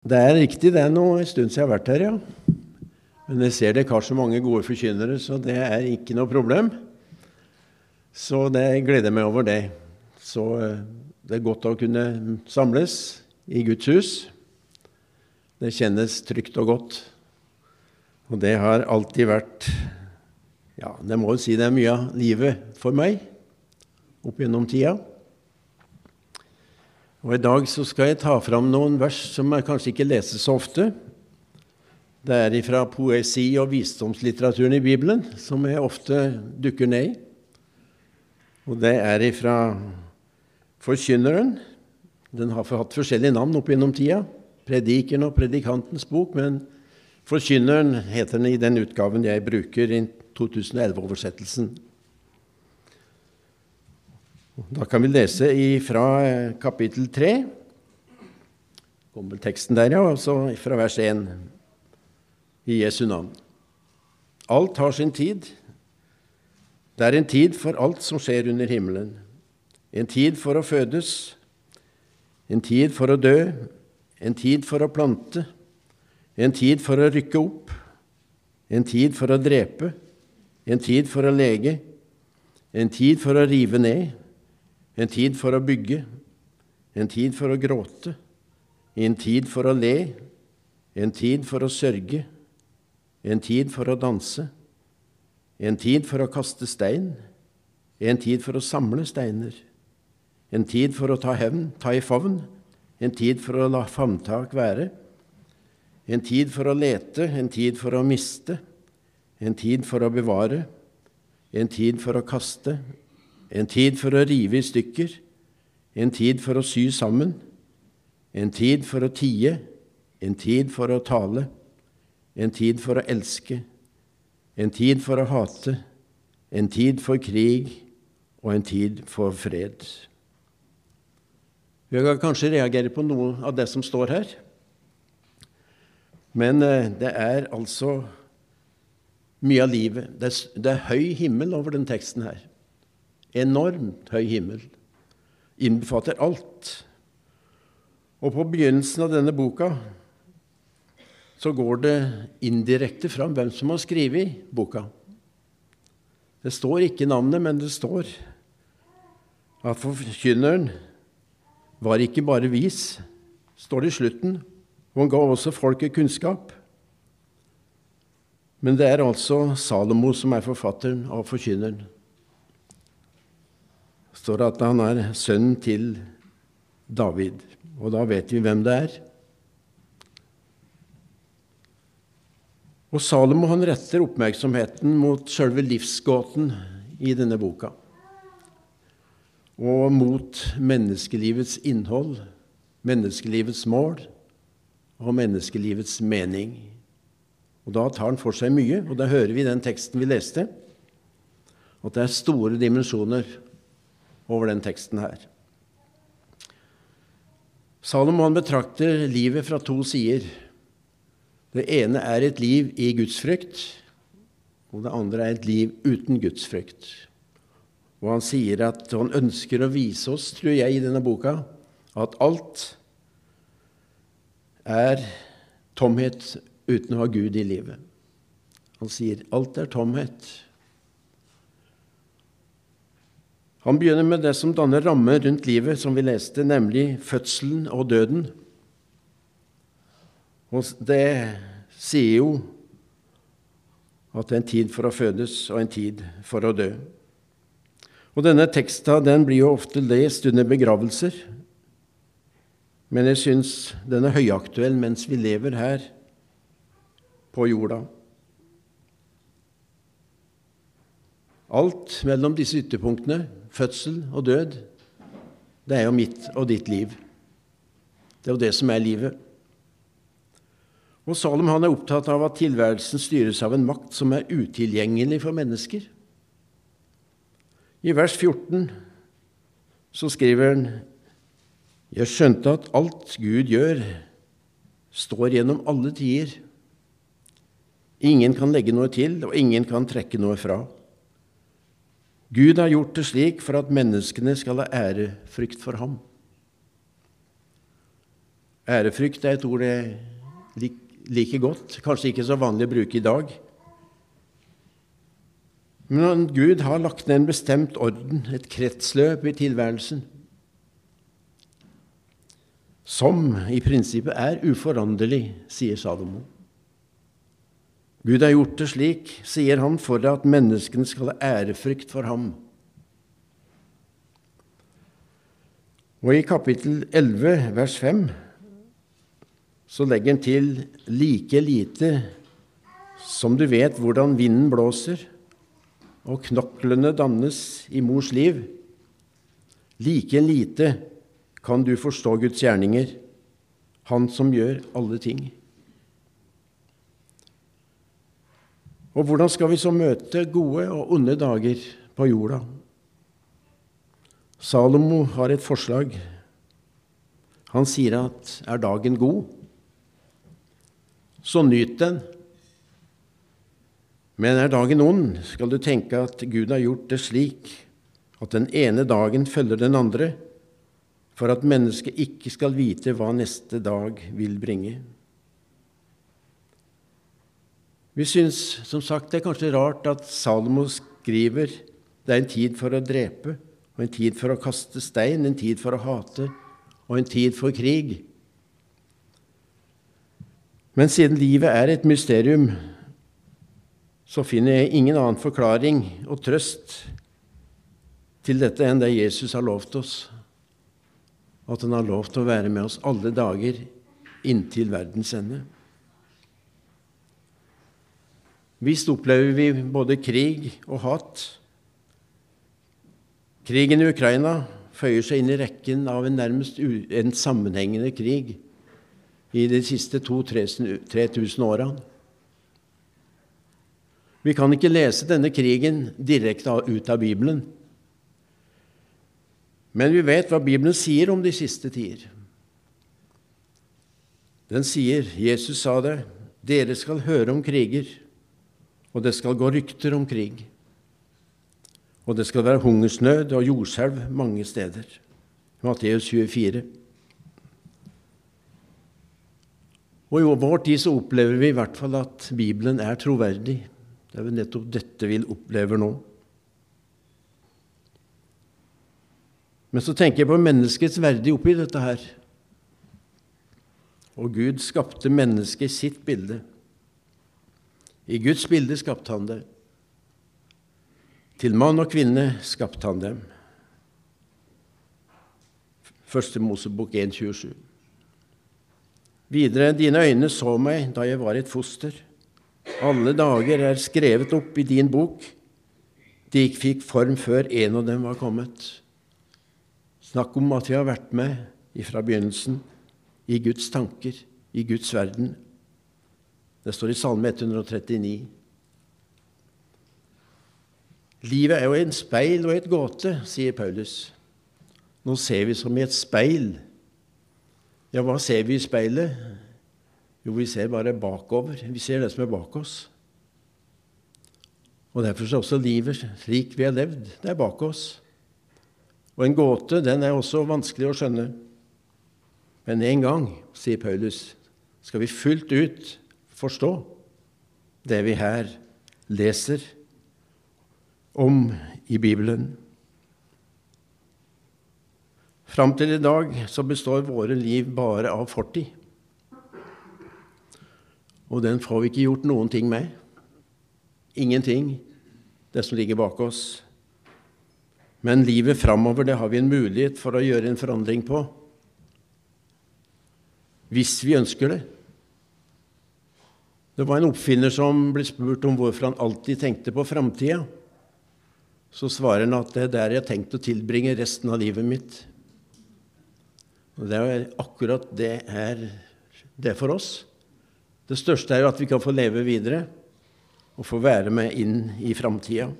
Det er riktig, det er nå en stund siden jeg har vært her, ja. Men jeg ser det har så mange gode forkynnere, så det er ikke noe problem. Så det jeg gleder meg over det. Så eh, det er godt å kunne samles i Guds hus. Det kjennes trygt og godt. Og det har alltid vært Ja, det må jo si det er mye av livet for meg opp gjennom tida. Og I dag så skal jeg ta fram noen vers som jeg kanskje ikke leser så ofte. Det er fra poesi- og visdomslitteraturen i Bibelen, som jeg ofte dukker ned i. Og det er fra Forkynneren. Den har hatt forskjellige navn opp gjennom tida. Predikeren og Predikantens bok, men Forkynneren heter den i den utgaven jeg bruker i 2011-oversettelsen. Da kan vi lese fra kapittel 3. Kommer teksten der, ja, altså fra vers 1 i Jesu navn. Alt har sin tid. Det er en tid for alt som skjer under himmelen. En tid for å fødes, en tid for å dø, en tid for å plante, en tid for å rykke opp, en tid for å drepe, en tid for å lege, en tid for å rive ned, en tid for å bygge, en tid for å gråte, en tid for å le, en tid for å sørge, en tid for å danse, en tid for å kaste stein, en tid for å samle steiner, en tid for å ta hevn, ta i favn, en tid for å la famtak være, en tid for å lete, en tid for å miste, en tid for å bevare, en tid for å kaste, en tid for å rive i stykker, en tid for å sy sammen, en tid for å tie, en tid for å tale, en tid for å elske, en tid for å hate, en tid for krig. Og en tid for fred. Vi kan kanskje reagere på noe av det som står her, men eh, det er altså mye av livet. Det er høy himmel over den teksten her enormt høy himmel, innbefatter alt. Og på begynnelsen av denne boka så går det indirekte fram hvem som har skrevet boka. Det står ikke navnet, men det står at forkynneren var ikke bare vis, står det i slutten, og han ga også folket kunnskap. Men det er altså Salomo som er forfatteren av forkynneren står at han er sønnen til David. Og da vet vi hvem det er. Og Salomo han retter oppmerksomheten mot sjølve livsgåten i denne boka. Og mot menneskelivets innhold, menneskelivets mål og menneskelivets mening. Og Da tar han for seg mye, og da hører vi i den teksten vi leste, at det er store dimensjoner over den teksten her. Salomon betrakter livet fra to sider. Det ene er et liv i gudsfrykt, og det andre er et liv uten gudsfrykt. Og han sier at han ønsker å vise oss, tror jeg, i denne boka, at alt er tomhet uten å ha Gud i livet. Han sier alt er tomhet Han begynner med det som danner ramme rundt livet, som vi leste, nemlig fødselen og døden. Og det sier jo at det er en tid for å fødes og en tid for å dø. Og Denne teksten den blir jo ofte lest under begravelser, men jeg syns den er høyaktuell mens vi lever her på jorda. Alt mellom disse ytterpunktene fødsel og død, det er jo mitt og ditt liv. Det er jo det som er livet. Og Salom han er opptatt av at tilværelsen styres av en makt som er utilgjengelig for mennesker. I vers 14 så skriver han Jeg skjønte at alt Gud gjør, står gjennom alle tider. Ingen kan legge noe til, og ingen kan trekke noe fra. Gud har gjort det slik for at menneskene skal ha ærefrykt for ham. Ærefrykt er et ord jeg liker godt, kanskje ikke så vanlig å bruke i dag. Men Gud har lagt ned en bestemt orden, et kretsløp i tilværelsen, som i prinsippet er uforanderlig, sier Salomo. Gud har gjort det slik, sier han, for at menneskene skal ha ærefrykt for ham. Og i kapittel 11, vers 5, så legger han til like lite som du vet hvordan vinden blåser, og knoklene dannes i mors liv, like lite kan du forstå Guds gjerninger, Han som gjør alle ting. Og hvordan skal vi så møte gode og onde dager på jorda? Salomo har et forslag. Han sier at er dagen god, så nyt den. Men er dagen ond, skal du tenke at Gud har gjort det slik at den ene dagen følger den andre, for at mennesket ikke skal vite hva neste dag vil bringe. Vi syns som sagt det er kanskje rart at Salomo skriver det er en tid for å drepe, og en tid for å kaste stein, en tid for å hate og en tid for krig. Men siden livet er et mysterium, så finner jeg ingen annen forklaring og trøst til dette enn det Jesus har lovt oss, at han har lovt å være med oss alle dager inntil verdens ende. Visst opplever vi både krig og hat. Krigen i Ukraina føyer seg inn i rekken av en nærmest en sammenhengende krig i de siste 2000-3000 åra. Vi kan ikke lese denne krigen direkte ut av Bibelen. Men vi vet hva Bibelen sier om de siste tider. Den sier, Jesus sa det, dere skal høre om kriger, og det skal gå rykter om krig. Og det skal være hungersnød og jordskjelv mange steder. Matteus 24. Og i vår tid så opplever vi i hvert fall at Bibelen er troverdig. Det er vel nettopp dette vi opplever nå. Men så tenker jeg på menneskets verdi oppi dette her. Og Gud skapte mennesket i sitt bilde. I Guds bilde skapte han det. Til mann og kvinne skapte han dem. Første Mosebok 1,27. Videre, dine øyne så meg da jeg var et foster. Alle dager er skrevet opp i din bok. De ikke fikk form før en av dem var kommet. Snakk om at vi har vært med ifra begynnelsen i Guds tanker, i Guds verden. Det står i Salme 139. Livet er jo en speil og et gåte, sier Paulus. Nå ser vi som i et speil. Ja, hva ser vi i speilet? Jo, vi ser bare bakover. Vi ser det som er bak oss. Og Derfor er også livet slik vi har levd. Det er bak oss. Og en gåte den er også vanskelig å skjønne. Men en gang, sier Paulus, skal vi fullt ut forstå det vi her leser om i Bibelen. Fram til i dag så består våre liv bare av fortid. Og den får vi ikke gjort noen ting med. Ingenting, det som ligger bak oss. Men livet framover, det har vi en mulighet for å gjøre en forandring på. Hvis vi ønsker det. Det var en oppfinner som ble spurt om hvorfor han alltid tenkte på framtida. Så svarer han at det er der jeg har tenkt å tilbringe resten av livet mitt. Og det er akkurat det er det for oss. Det største er jo at vi kan få leve videre og få være med inn i framtida.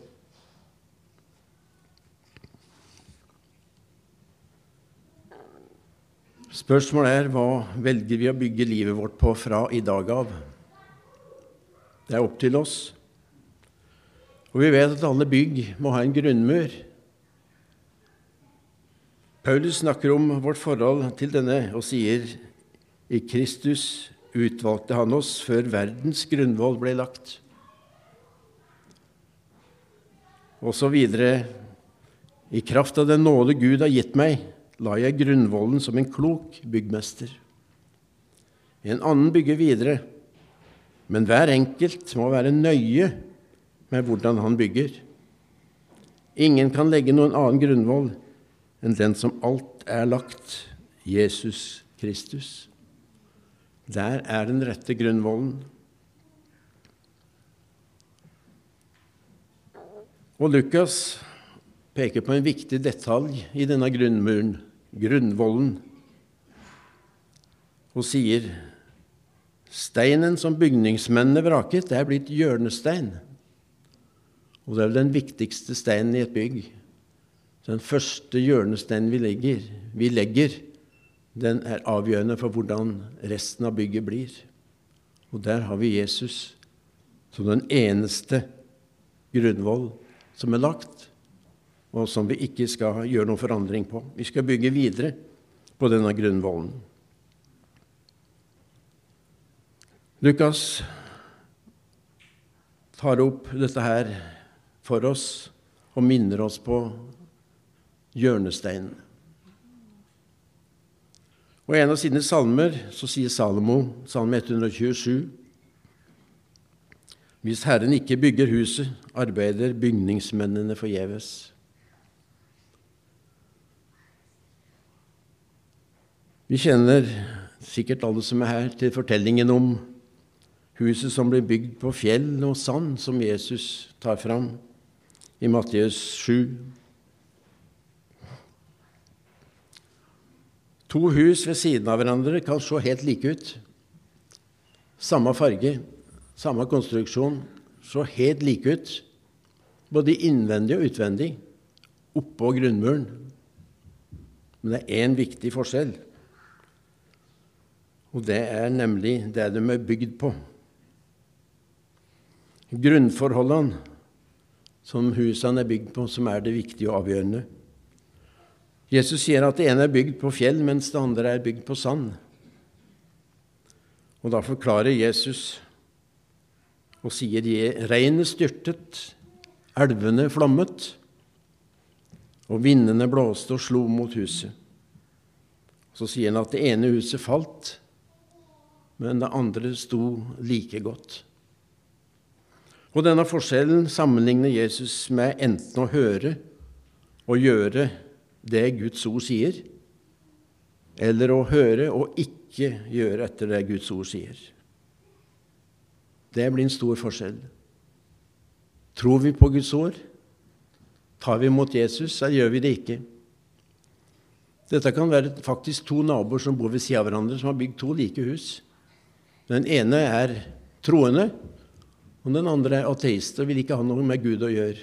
Spørsmålet er hva velger vi å bygge livet vårt på fra i dag av? Det er opp til oss. Og vi vet at alle bygg må ha en grunnmur. Paulus snakker om vårt forhold til denne og sier i Kristus utvalgte han oss før verdens grunnvoll ble lagt. Og så videre i kraft av den nåde Gud har gitt meg, la jeg grunnvollen som en klok byggmester. En annen bygger videre, men hver enkelt må være nøye med hvordan han bygger. Ingen kan legge noen annen grunnvoll enn den som alt er lagt, Jesus Kristus. Der er den rette grunnvollen. Og Lukas peker på en viktig detalj i denne grunnmuren grunnvollen, og sier steinen som bygningsmennene vraket, det er blitt hjørnestein. Og det er den viktigste steinen i et bygg. Den første hjørnesteinen vi legger, vi legger, den er avgjørende for hvordan resten av bygget blir. Og der har vi Jesus som den eneste grunnvoll som er lagt og som vi ikke skal gjøre noen forandring på. Vi skal bygge videre på denne grunnvollen. Lukas tar opp dette her for oss og minner oss på hjørnesteinen. Og I en av sine salmer så sier Salomo, salme 127, Hvis Herren ikke bygger huset, arbeider bygningsmennene forgjeves. Vi kjenner sikkert alle som er her, til fortellingen om huset som ble bygd på fjell og sand, som Jesus tar fram i Matteus 7. To hus ved siden av hverandre kan se helt like ut. Samme farge, samme konstruksjon, så helt like ut. Både innvendig og utvendig, oppå grunnmuren. Men det er én viktig forskjell. Og det er nemlig det de er bygd på. Grunnforholdene som husene er bygd på, som er det viktige og avgjørende. Jesus sier at det ene er bygd på fjell, mens det andre er bygd på sand. Og Da forklarer Jesus og sier regnet styrtet, elvene flommet, og vindene blåste og slo mot huset. Så sier han at det ene huset falt, men det andre sto like godt. Og denne forskjellen sammenligner Jesus med enten å høre og gjøre det Guds ord sier, eller å høre og ikke gjøre etter det Guds ord sier. Det blir en stor forskjell. Tror vi på Guds ord? Tar vi imot Jesus, eller gjør vi det ikke? Dette kan være faktisk to naboer som bor ved siden av hverandre, som har bygd to like hus. Den ene er troende, og den andre er ateist og vil ikke ha noe med Gud å gjøre.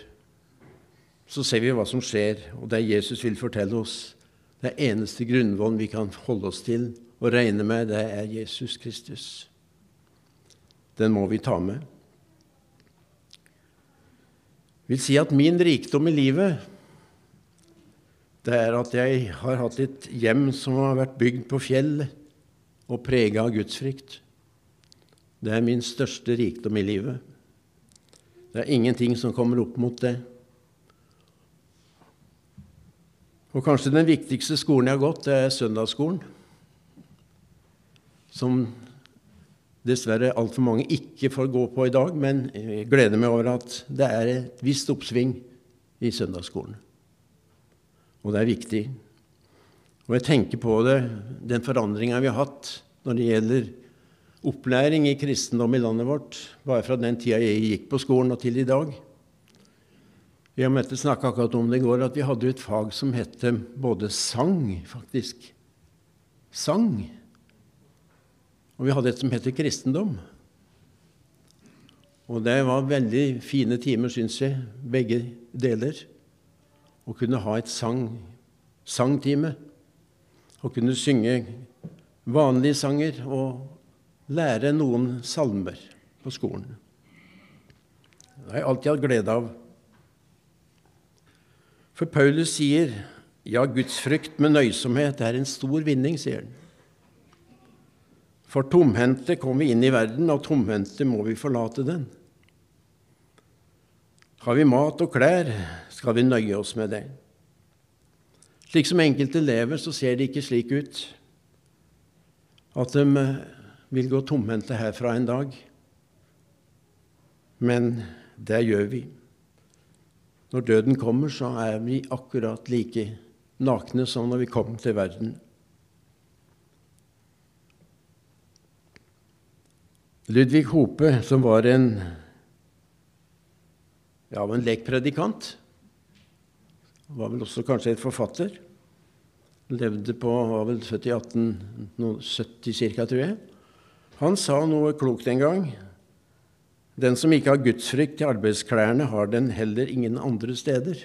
Så ser vi hva som skjer, og det Jesus vil fortelle oss. Det eneste grunnvollen vi kan holde oss til og regne med, det er Jesus Kristus. Den må vi ta med. vil si at min rikdom i livet, det er at jeg har hatt et hjem som har vært bygd på fjell og prega av gudsfrykt. Det er min største rikdom i livet. Det er ingenting som kommer opp mot det. Og kanskje den viktigste skolen jeg har gått, det er søndagsskolen. Som dessverre altfor mange ikke får gå på i dag, men jeg gleder meg over at det er et visst oppsving i søndagsskolen. Og det er viktig. Og jeg tenker på det, den forandringa vi har hatt når det gjelder opplæring i kristendom i landet vårt, bare fra den tida jeg gikk på skolen og til i dag. Vi har møttes snakka akkurat om det i går, at vi hadde et fag som het både sang, faktisk. Sang. Og vi hadde et som heter kristendom. Og det var veldig fine timer, syns jeg, begge deler. Å kunne ha et sang, sangtime. Å kunne synge vanlige sanger og lære noen salmer på skolen. Det har jeg alltid hatt glede av. For Paulus sier ja, gudsfrykt med nøysomhet er en stor vinning, sier han. For tomhendte kom vi inn i verden, og tomhendte må vi forlate den. Har vi mat og klær, skal vi nøye oss med det. Slik som enkelte lever, så ser det ikke slik ut at de vil gå tomhendte herfra en dag. Men det gjør vi. Når døden kommer, så er vi akkurat like nakne som når vi kom til verden. Ludvig Hope, som var en, ja, en lekpredikant, var vel også kanskje et forfatter. Levde på, var vel født i 1870 ca., tror jeg. Han sa noe klokt en gang. Den som ikke har gudsfrykt i arbeidsklærne, har den heller ingen andre steder.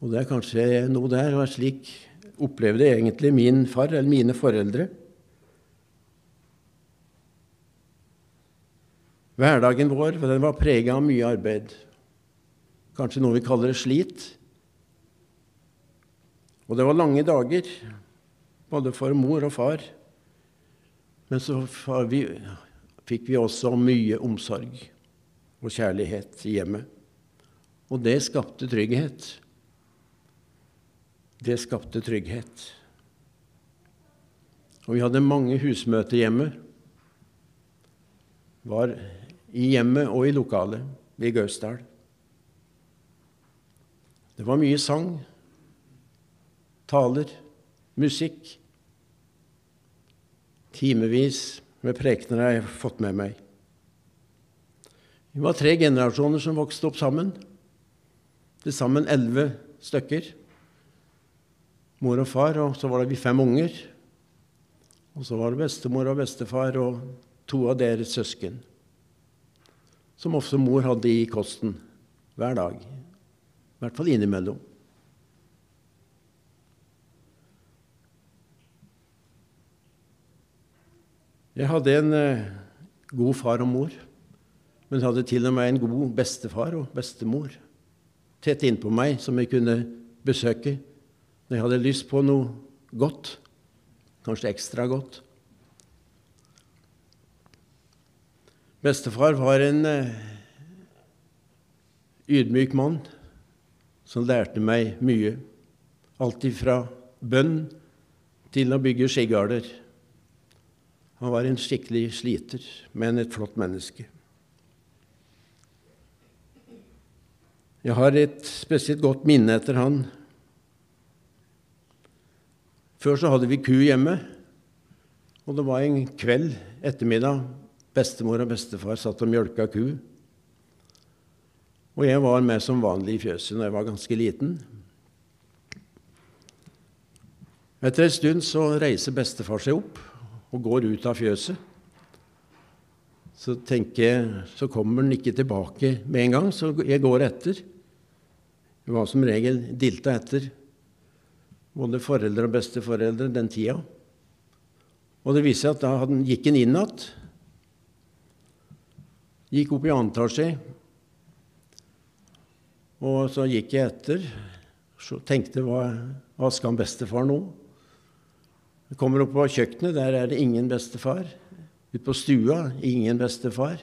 Og det er kanskje noe der, og slik opplevde egentlig min far, eller mine foreldre. Hverdagen vår den var prega av mye arbeid, kanskje noe vi kaller slit. Og det var lange dager, både for mor og far. Men så vi, fikk vi også mye omsorg og kjærlighet i hjemmet. Og det skapte trygghet. Det skapte trygghet. Og vi hadde mange husmøter hjemme. Var i hjemmet og i lokalet ved Gausdal. Det var mye sang, taler, musikk. Timevis med prekener har fått med meg. Vi var tre generasjoner som vokste opp sammen. Til sammen elleve stykker. Mor og far, og så var det vi fem unger. Og så var det bestemor og bestefar og to av deres søsken som ofte mor hadde i kosten hver dag. I hvert fall innimellom. Jeg hadde en eh, god far og mor, men hadde til og med en god bestefar og bestemor tett innpå meg som jeg kunne besøke når jeg hadde lyst på noe godt, kanskje ekstra godt. Bestefar var en eh, ydmyk mann som lærte meg mye. Alt ifra bønn til å bygge skiggarder. Han var en skikkelig sliter, men et flott menneske. Jeg har et spesielt godt minne etter han. Før så hadde vi ku hjemme, og det var en kveld ettermiddag Bestemor og bestefar satt og mjølka ku. Og jeg var med som vanlig i fjøset når jeg var ganske liten. Etter en stund så reiser bestefar seg opp og går ut av fjøset. Så tenker jeg, så kommer den ikke tilbake med en gang, så jeg går etter. Jeg var som regel dilta etter både foreldre og besteforeldre den tida. Og det viser seg at da han gikk han inn igjen Gikk opp i annen etasje, og så gikk jeg etter. Så tenkte hva, hva skal bestefar nå? Jeg kommer opp på kjøkkenet, der er det ingen bestefar. Ute på stua ingen bestefar.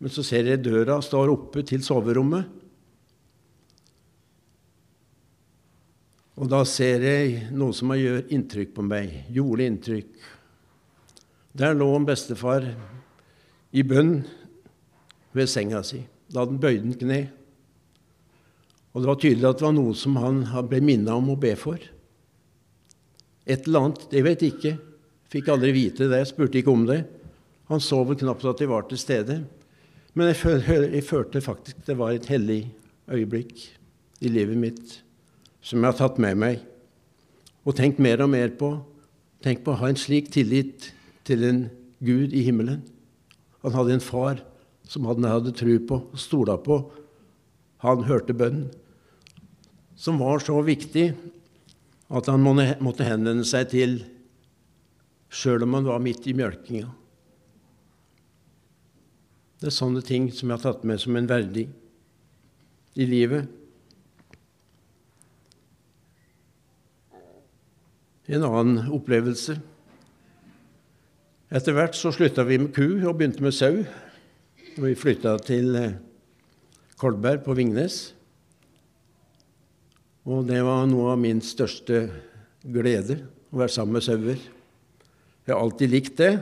Men så ser jeg døra står oppe til soverommet. Og da ser jeg noe som gjør inntrykk på meg. Gjorde inntrykk. Der lå en bestefar i bønn ved senga si. Da hadde han bøyd den kne. Og det var tydelig at det var noe som han ble minna om å be for. Et eller annet, det vet jeg ikke. Fikk aldri vite det, jeg spurte ikke om det. Han så vel knapt at de var til stede. Men jeg, føl, jeg følte faktisk det var et hellig øyeblikk i livet mitt som jeg har tatt med meg og tenkt mer og mer på. Tenk på å ha en slik tillit til en Gud i himmelen Han hadde en far som han hadde tro på og stola på. Han hørte bønnen, som var så viktig at han måtte henvende seg til sjøl om han var midt i mjølkinga. Det er sånne ting som jeg har tatt med som en verdi i livet. En annen opplevelse Etter hvert så slutta vi med ku og begynte med sau. Og vi flytta til eh, Kolberg på Vingnes. Og det var noe av min største glede, å være sammen med sauer. Jeg har alltid likt det,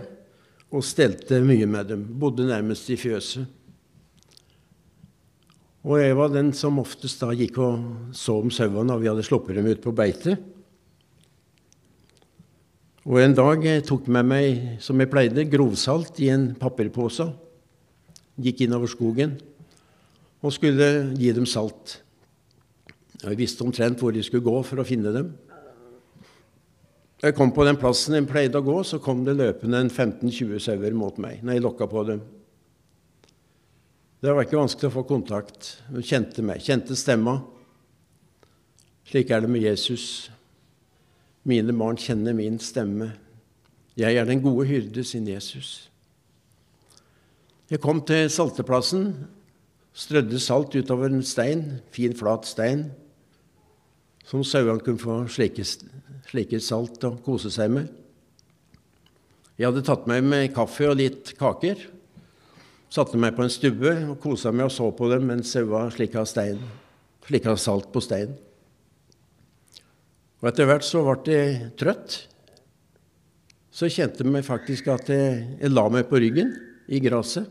og stelte mye med dem. Bodde nærmest i fjøset. Og jeg var den som oftest da gikk og så om sauene og vi hadde sluppet dem ut på beite. Og en dag jeg tok med meg, som jeg pleide, grovsalt i en papirpose. Gikk innover skogen og skulle gi dem salt. Jeg visste omtrent hvor de skulle gå for å finne dem. Jeg kom på den plassen jeg pleide å gå, så kom det løpende en 15-20 sauer mot meg når jeg lokka på dem. Det var ikke vanskelig å få kontakt. De kjente meg, kjente stemma. Slik er det med Jesus. Mine barn kjenner min stemme. Jeg er den gode hyrde, sin Jesus. Jeg kom til salteplassen, strødde salt utover en stein, fin, flat stein, som sauene kunne få slike, slike salt og kose seg med. Jeg hadde tatt meg med kaffe og litt kaker. Satte meg på en stubbe og kosa meg og så på dem mens saua slikka stein, slikka salt på stein. Og etter hvert så ble jeg trøtt. Så kjente jeg faktisk at jeg, jeg la meg på ryggen i gresset.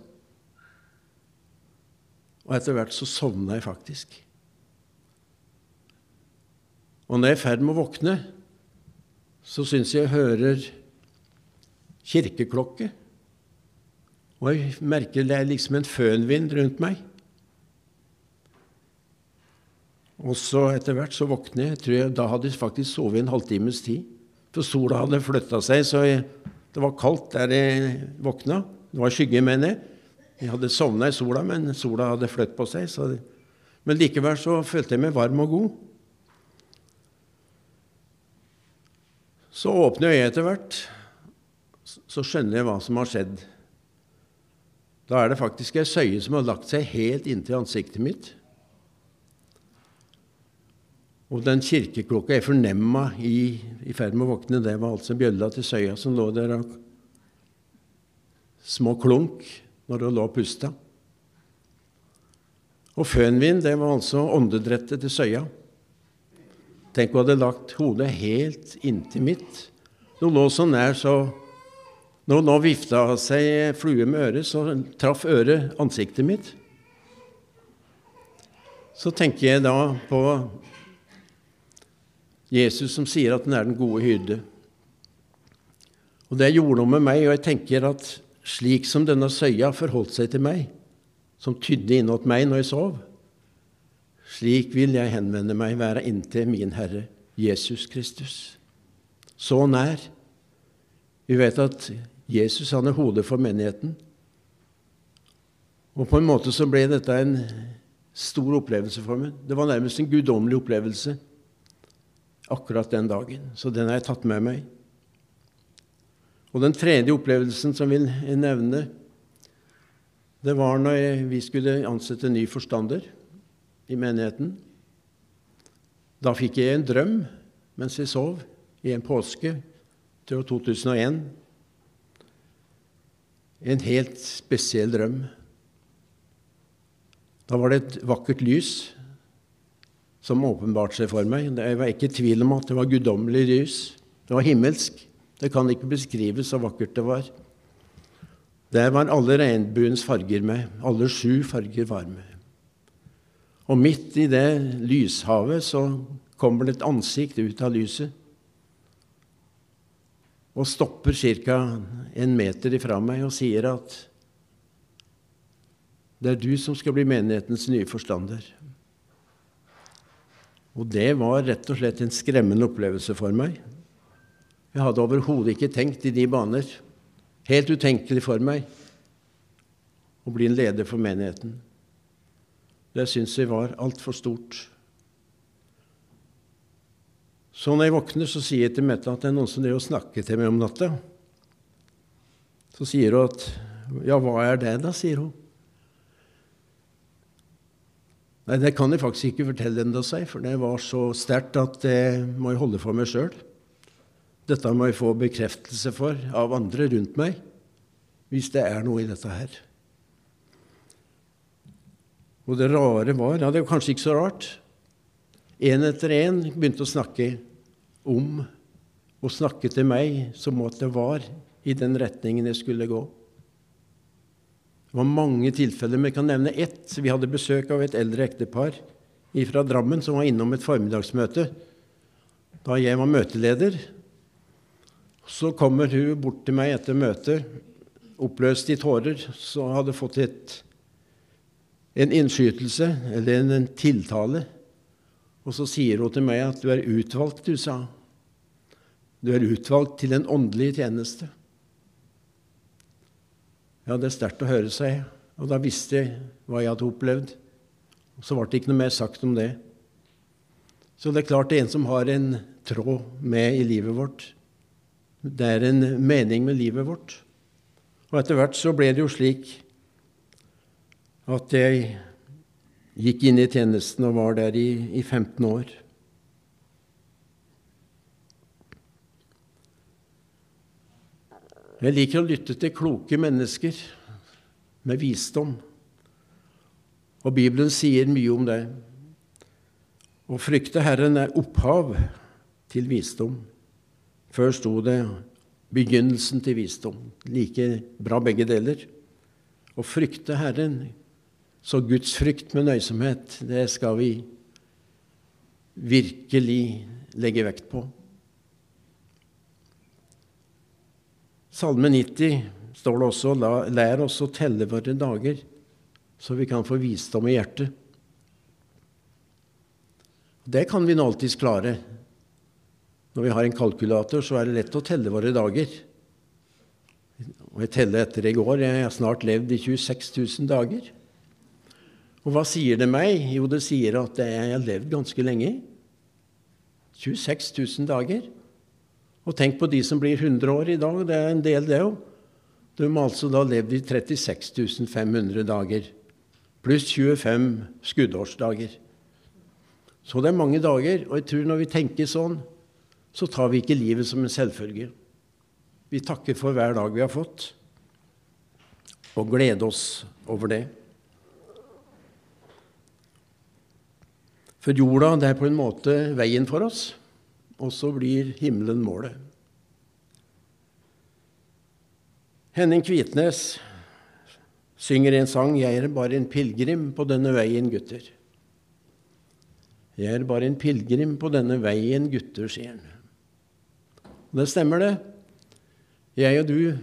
Og etter hvert så sovna jeg faktisk. Og når jeg er i ferd med å våkne, så syns jeg jeg hører kirkeklokke. Og jeg merker det er liksom en fønvind rundt meg. Og så etter hvert så våkner jeg. tror jeg, Da hadde jeg faktisk sovet en halvtimes tid. For sola hadde flytta seg, så jeg, det var kaldt der jeg våkna. Det var skygge, mener jeg. Jeg hadde sovna i sola, men sola hadde flyttet på seg. Så, men likevel så følte jeg meg varm og god. Så åpner jeg etter hvert. Så skjønner jeg hva som har skjedd. Da er det faktisk ei søye som har lagt seg helt inntil ansiktet mitt. Og den kirkeklokka jeg fornemma i, i ferd med å våkne, det var altså bjølla til Søya som lå der og små klunk når hun lå og pusta. Og fønvind, det var altså åndedrettet til Søya. Tenk hun hadde lagt hodet helt inntil mitt. Hun lå så nær, så når hun nå vifta av seg flue med øret, så traff øret ansiktet mitt. Så tenker jeg da på Jesus som sier at han er den gode hyrde. Og Det gjorde noe med meg, og jeg tenker at slik som denne søya forholdt seg til meg, som tydde innåt meg når jeg sov, slik vil jeg henvende meg være inntil min Herre Jesus Kristus. Så nær. Vi vet at Jesus han er hodet for menigheten. Og på en måte så ble dette en stor opplevelse for meg. Det var nærmest en guddommelig opplevelse akkurat den dagen. Så den har jeg tatt med meg. Og den tredje opplevelsen som jeg vil nevne, det var når vi skulle ansette ny forstander i menigheten. Da fikk jeg en drøm mens jeg sov, i en påske til 2001. En helt spesiell drøm. Da var det et vakkert lys som åpenbarte seg for meg. Jeg var ikke i tvil om at det var guddommelig lys. Det var himmelsk. Det kan ikke beskrives så vakkert det var. Der var alle regnbuens farger med. Alle sju farger var med. Og midt i det lyshavet så kommer det et ansikt ut av lyset og stopper ca. en meter ifra meg og sier at det er du som skal bli menighetens nye forstander. Og det var rett og slett en skremmende opplevelse for meg. Jeg hadde overhodet ikke tenkt i de baner. Helt utenkelig for meg å bli en leder for menigheten. Det syns jeg var altfor stort. Så når jeg våkner, så sier jeg til Mette at det er noen som driver og snakker til meg om natta. Så sier hun at Ja, hva er det, da? sier hun. Nei, det kan jeg faktisk ikke fortelle ennå, si, for det var så sterkt at det må jeg holde for meg sjøl. Dette må jeg få bekreftelse for av andre rundt meg, hvis det er noe i dette her. Og det rare var Ja, det er kanskje ikke så rart. En etter en begynte å snakke om og snakke til meg som at det var i den retningen jeg skulle gå. Det var mange tilfeller. Vi kan nevne ett. Vi hadde besøk av et eldre ektepar fra Drammen som var innom et formiddagsmøte da jeg var møteleder. Så kommer hun bort til meg etter møtet, oppløst i tårer, så hadde fått et, en innskytelse, eller en, en tiltale. Og så sier hun til meg at 'du er utvalgt', du sa. Du er utvalgt til en åndelig tjeneste. Ja, det er sterkt å høre seg, og da visste jeg hva jeg hadde opplevd. Og så ble det ikke noe mer sagt om det. Så det er klart det er en som har en tråd med i livet vårt. Det er en mening med livet vårt. Og etter hvert så ble det jo slik at jeg gikk inn i tjenesten og var der i, i 15 år. Jeg liker å lytte til kloke mennesker med visdom. Og Bibelen sier mye om det. Å frykte Herren er opphav til visdom. Før sto det begynnelsen til visdom. Like bra begge deler. Å frykte Herren, så Guds frykt med nøysomhet, det skal vi virkelig legge vekt på. Salme 90 står det også lær oss å telle våre dager, så vi kan få visdom i hjertet. Det kan vi nå alltids klare. Når vi har en kalkulator, så er det lett å telle våre dager. Og jeg teller etter i går. Jeg har snart levd i 26 000 dager. Og hva sier det meg? Jo, det sier at jeg har levd ganske lenge. 26 000 dager. Og tenk på de som blir 100 år i dag. Det er en del, det òg. De har altså da levd i 36 500 dager. Pluss 25 skuddårsdager. Så det er mange dager. Og jeg tror når vi tenker sånn, så tar vi ikke livet som en selvfølge. Vi takker for hver dag vi har fått, og gleder oss over det. For jorda det er på en måte veien for oss og så blir himmelen målet. Henning Kvitnes synger en sang 'Jeg er bare en pilegrim på denne veien, gutter'. Jeg er bare en pilegrim på denne veien, gutter, sier han. Det stemmer, det. Jeg og du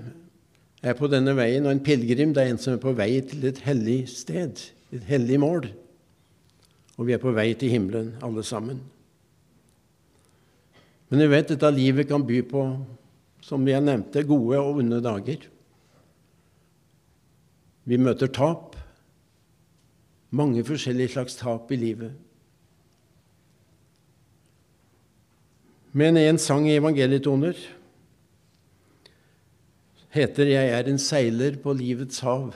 er på denne veien, og en pilegrim er en som er på vei til et hellig sted, et hellig mål. Og vi er på vei til himmelen, alle sammen. Men vi vet dette livet kan by på, som jeg nevnte, gode og onde dager. Vi møter tap. Mange forskjellige slags tap i livet. Men en sang i evangelietoner heter 'Jeg er en seiler på livets hav',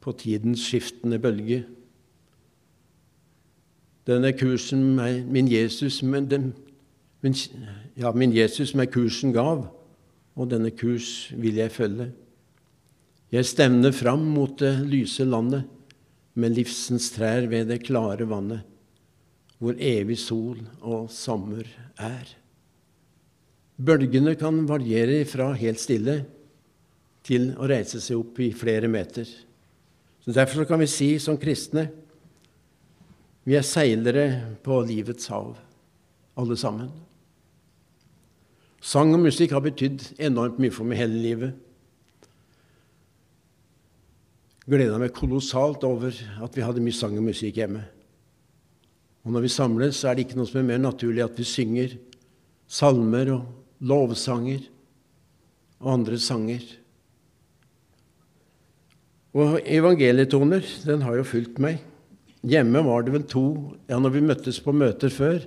på tidens skiftende bølge. Denne kursen min Jesus, den min, ja, min Jesus med kursen gav, og denne kurs vil jeg følge. Jeg stevner fram mot det lyse landet, med livsens trær ved det klare vannet, hvor evig sol og sommer er. Bølgene kan variere fra helt stille til å reise seg opp i flere meter. Så Derfor kan vi si som kristne vi er seilere på livets hav, alle sammen. Sang og musikk har betydd enormt mye for meg hele livet. Gleda meg kolossalt over at vi hadde mye sang og musikk hjemme. Og når vi samles, så er det ikke noe som er mer naturlig at vi synger salmer og lovsanger og andre sanger. Og evangelietoner, den har jo fulgt meg. Hjemme var det vel to Ja, når vi møttes på møter før,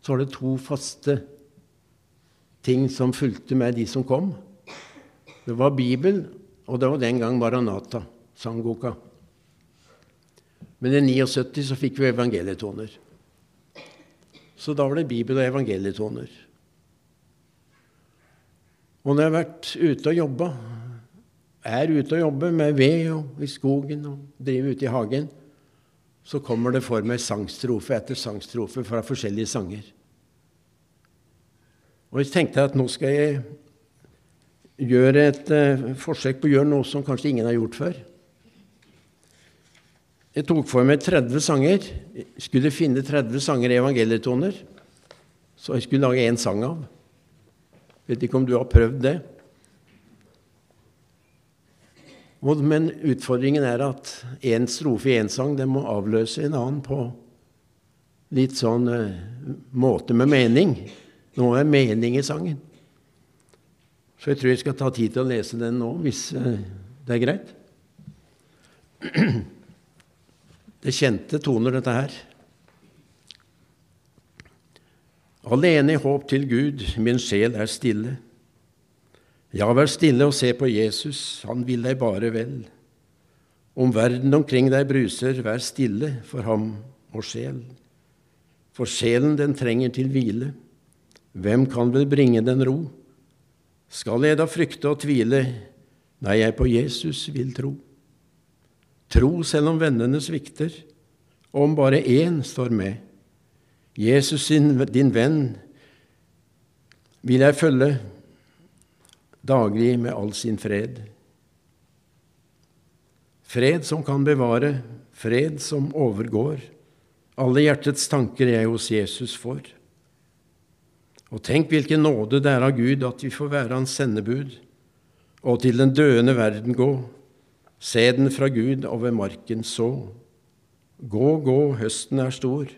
så var det to faste ting som fulgte med de som kom. Det var Bibel, og det var den gang Maranata, sangboka. Men i 79 så fikk vi evangelietoner. Så da var det Bibel og evangelietoner. Og når jeg har vært ute og jobba, er ute og jobber med ved og i skogen og driver ute i hagen, så kommer det for meg sangstrofe etter sangstrofe fra forskjellige sanger. Og jeg tenkte at nå skal jeg gjøre et uh, forsøk på å gjøre noe som kanskje ingen har gjort før. Jeg tok for meg 30 sanger. Jeg skulle finne 30 sanger i evangelietoner, så jeg skulle lage én sang av. Vet ikke om du har prøvd det? Men utfordringen er at én strofe i én sang den må avløse en annen på litt sånn uh, måte med mening. Nå er mening i sangen. Så jeg tror jeg skal ta tid til å lese den nå, hvis uh, det er greit. Det kjente toner, dette her. Alene i håp til Gud, min sjel er stille. Ja, vær stille og se på Jesus, han vil deg bare vel. Om verden omkring deg bruser, vær stille for ham og sjel. For sjelen, den trenger til hvile. Hvem kan vel bringe den ro? Skal jeg da frykte og tvile? Nei, jeg på Jesus vil tro. Tro selv om vennene svikter, og om bare én står med. Jesus, din venn, vil jeg følge daglig med all sin fred. Fred som kan bevare, fred som overgår. Alle hjertets tanker jeg hos Jesus får. Og tenk hvilken nåde det er av Gud at vi får være Hans sendebud, og til den døende verden gå, se den fra Gud over marken så. Gå, gå, høsten er stor.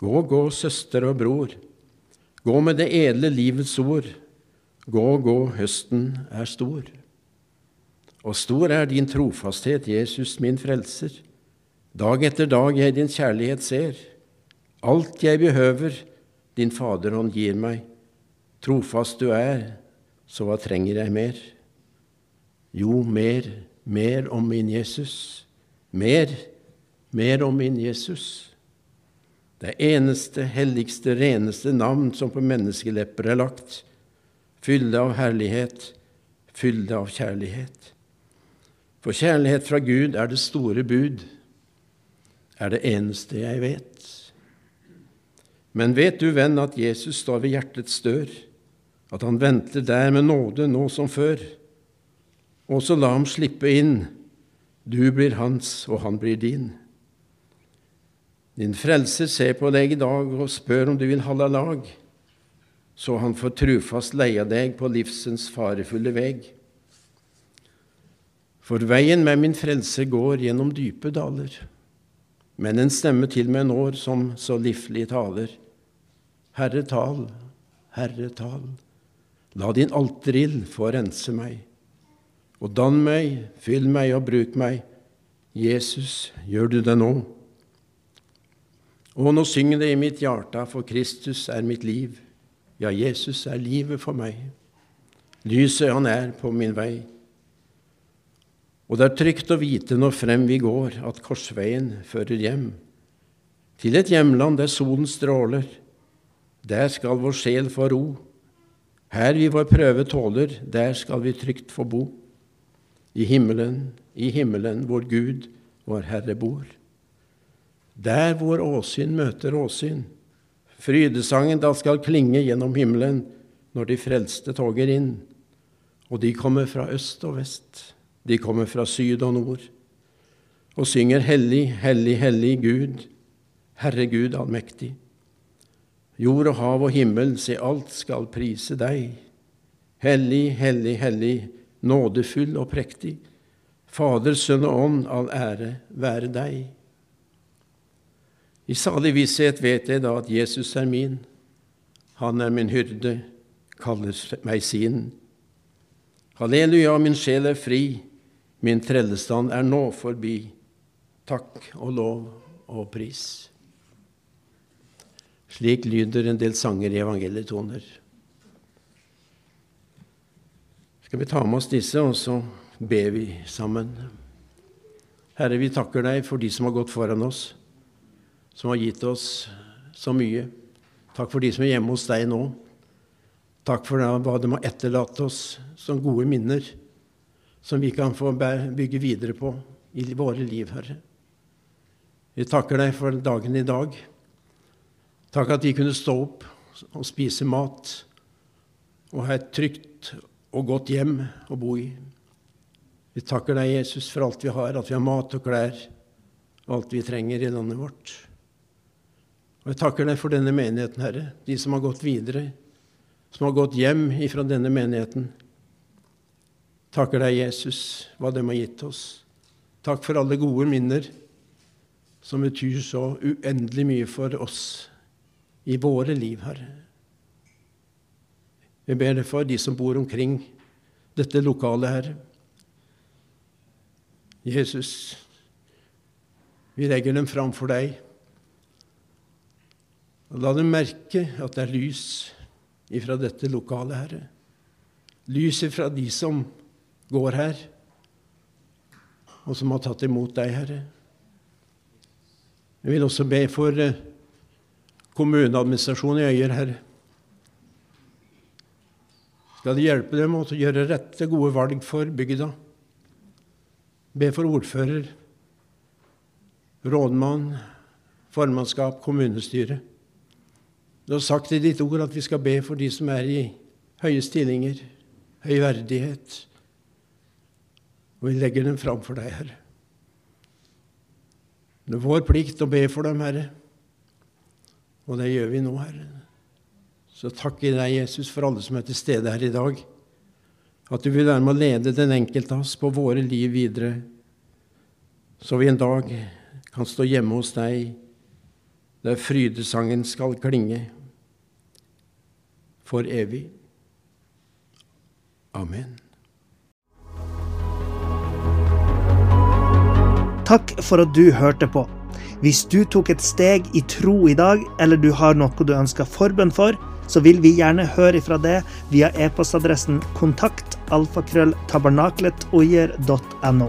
Gå, gå, søster og bror. Gå med det edle livets ord Gå, gå, høsten er stor. Og stor er din trofasthet, Jesus min frelser. Dag etter dag jeg din kjærlighet ser. Alt jeg behøver, din Faderhånd gir meg. Trofast du er, så hva trenger jeg mer? Jo, mer, mer om min Jesus. Mer, mer om min Jesus. Det eneste, helligste, reneste navn som på menneskelepper er lagt fylde av herlighet, fylde av kjærlighet. For kjærlighet fra Gud er det store bud, er det eneste jeg vet. Men vet du, venn, at Jesus står ved hjertets dør, at han venter der med nåde nå som før. Og så la ham slippe inn, du blir hans, og han blir din. Din frelser ser på deg i dag og spør om du vil holde lag så han får trufast leie deg på livsens farefulle veg. For veien med min frelse går gjennom dype daler, men en stemme til meg når som så liflig taler. Herre, tal, Herre, tal, la din alterild få rense meg. Og dann meg, fyll meg og bruk meg. Jesus, gjør du det nå? Og nå synger det i mitt hjerte, for Kristus er mitt liv. Ja, Jesus er livet for meg. Lyset han er på min vei. Og det er trygt å vite når frem vi går, at korsveien fører hjem. Til et hjemland der solen stråler. Der skal vår sjel få ro. Her vi vår prøve tåler, der skal vi trygt få bo. I himmelen, i himmelen hvor Gud, vår Herre, bor. Der hvor åsyn møter åsyn, Frydesangen da skal klinge gjennom himmelen når de frelste toger inn. Og de kommer fra øst og vest, de kommer fra syd og nord, og synger Hellig, hellig, hellig Gud, Herre Gud allmektig. Jord og hav og himmel, se alt skal prise deg. Hellig, hellig, hellig, nådefull og prektig. Fader, Sønn og Ånd, all ære være deg. I salig visshet vet jeg da at Jesus er min. Han er min hyrde, kaller meg sin. Halleluja, min sjel er fri, Min trellestand er nå forbi. Takk og lov og pris. Slik lyder en del sanger i evangelietoner. Skal vi ta med oss disse, og så ber vi sammen. Herre, vi takker deg for de som har gått foran oss, som har gitt oss så mye. Takk for de som er hjemme hos deg nå. Takk for hva de har etterlatt oss som gode minner som vi kan få bygge videre på i våre liv, Herre. Vi takker deg for dagen i dag. Takk at vi kunne stå opp og spise mat og ha et trygt og godt hjem å bo i. Vi takker deg, Jesus, for alt vi har, at vi har mat og klær og alt vi trenger i landet vårt. Og jeg takker deg for denne menigheten, Herre, de som har gått videre, som har gått hjem ifra denne menigheten takker deg, Jesus, hva de har gitt oss. Takk for alle gode minner som betyr så uendelig mye for oss i våre liv, Herre. Vi ber deg for de som bor omkring dette lokalet, Herre. Jesus, vi legger dem fram for deg. Og la dem merke at det er lys ifra dette lokalet, Herre. Lys ifra de som går her, og som har tatt imot deg, Herre. Jeg vil også be for eh, kommuneadministrasjonen i Øyer, Herre. Skal det hjelpe dem å gjøre rette, gode valg for bygda? Be for ordfører, rådmann, formannskap, kommunestyre. Du har sagt i ditt ord at vi skal be for de som er i høye stillinger, høy verdighet, og vi legger dem fram for deg, Herre. Det er vår plikt å be for dem, Herre. Og det gjør vi nå, Herre. Så takk i deg, Jesus, for alle som er til stede her i dag. At du vil være med å lede den enkelte av oss på våre liv videre, så vi en dag kan stå hjemme hos deg der frydesangen skal klinge for evig. Amen. Takk for at du hørte på. Hvis du tok et steg i tro i dag, eller du har noe du ønsker forbønn for, så vil vi gjerne høre ifra det via e-postadressen kontakt alfakrølltabernaklet.oier.no.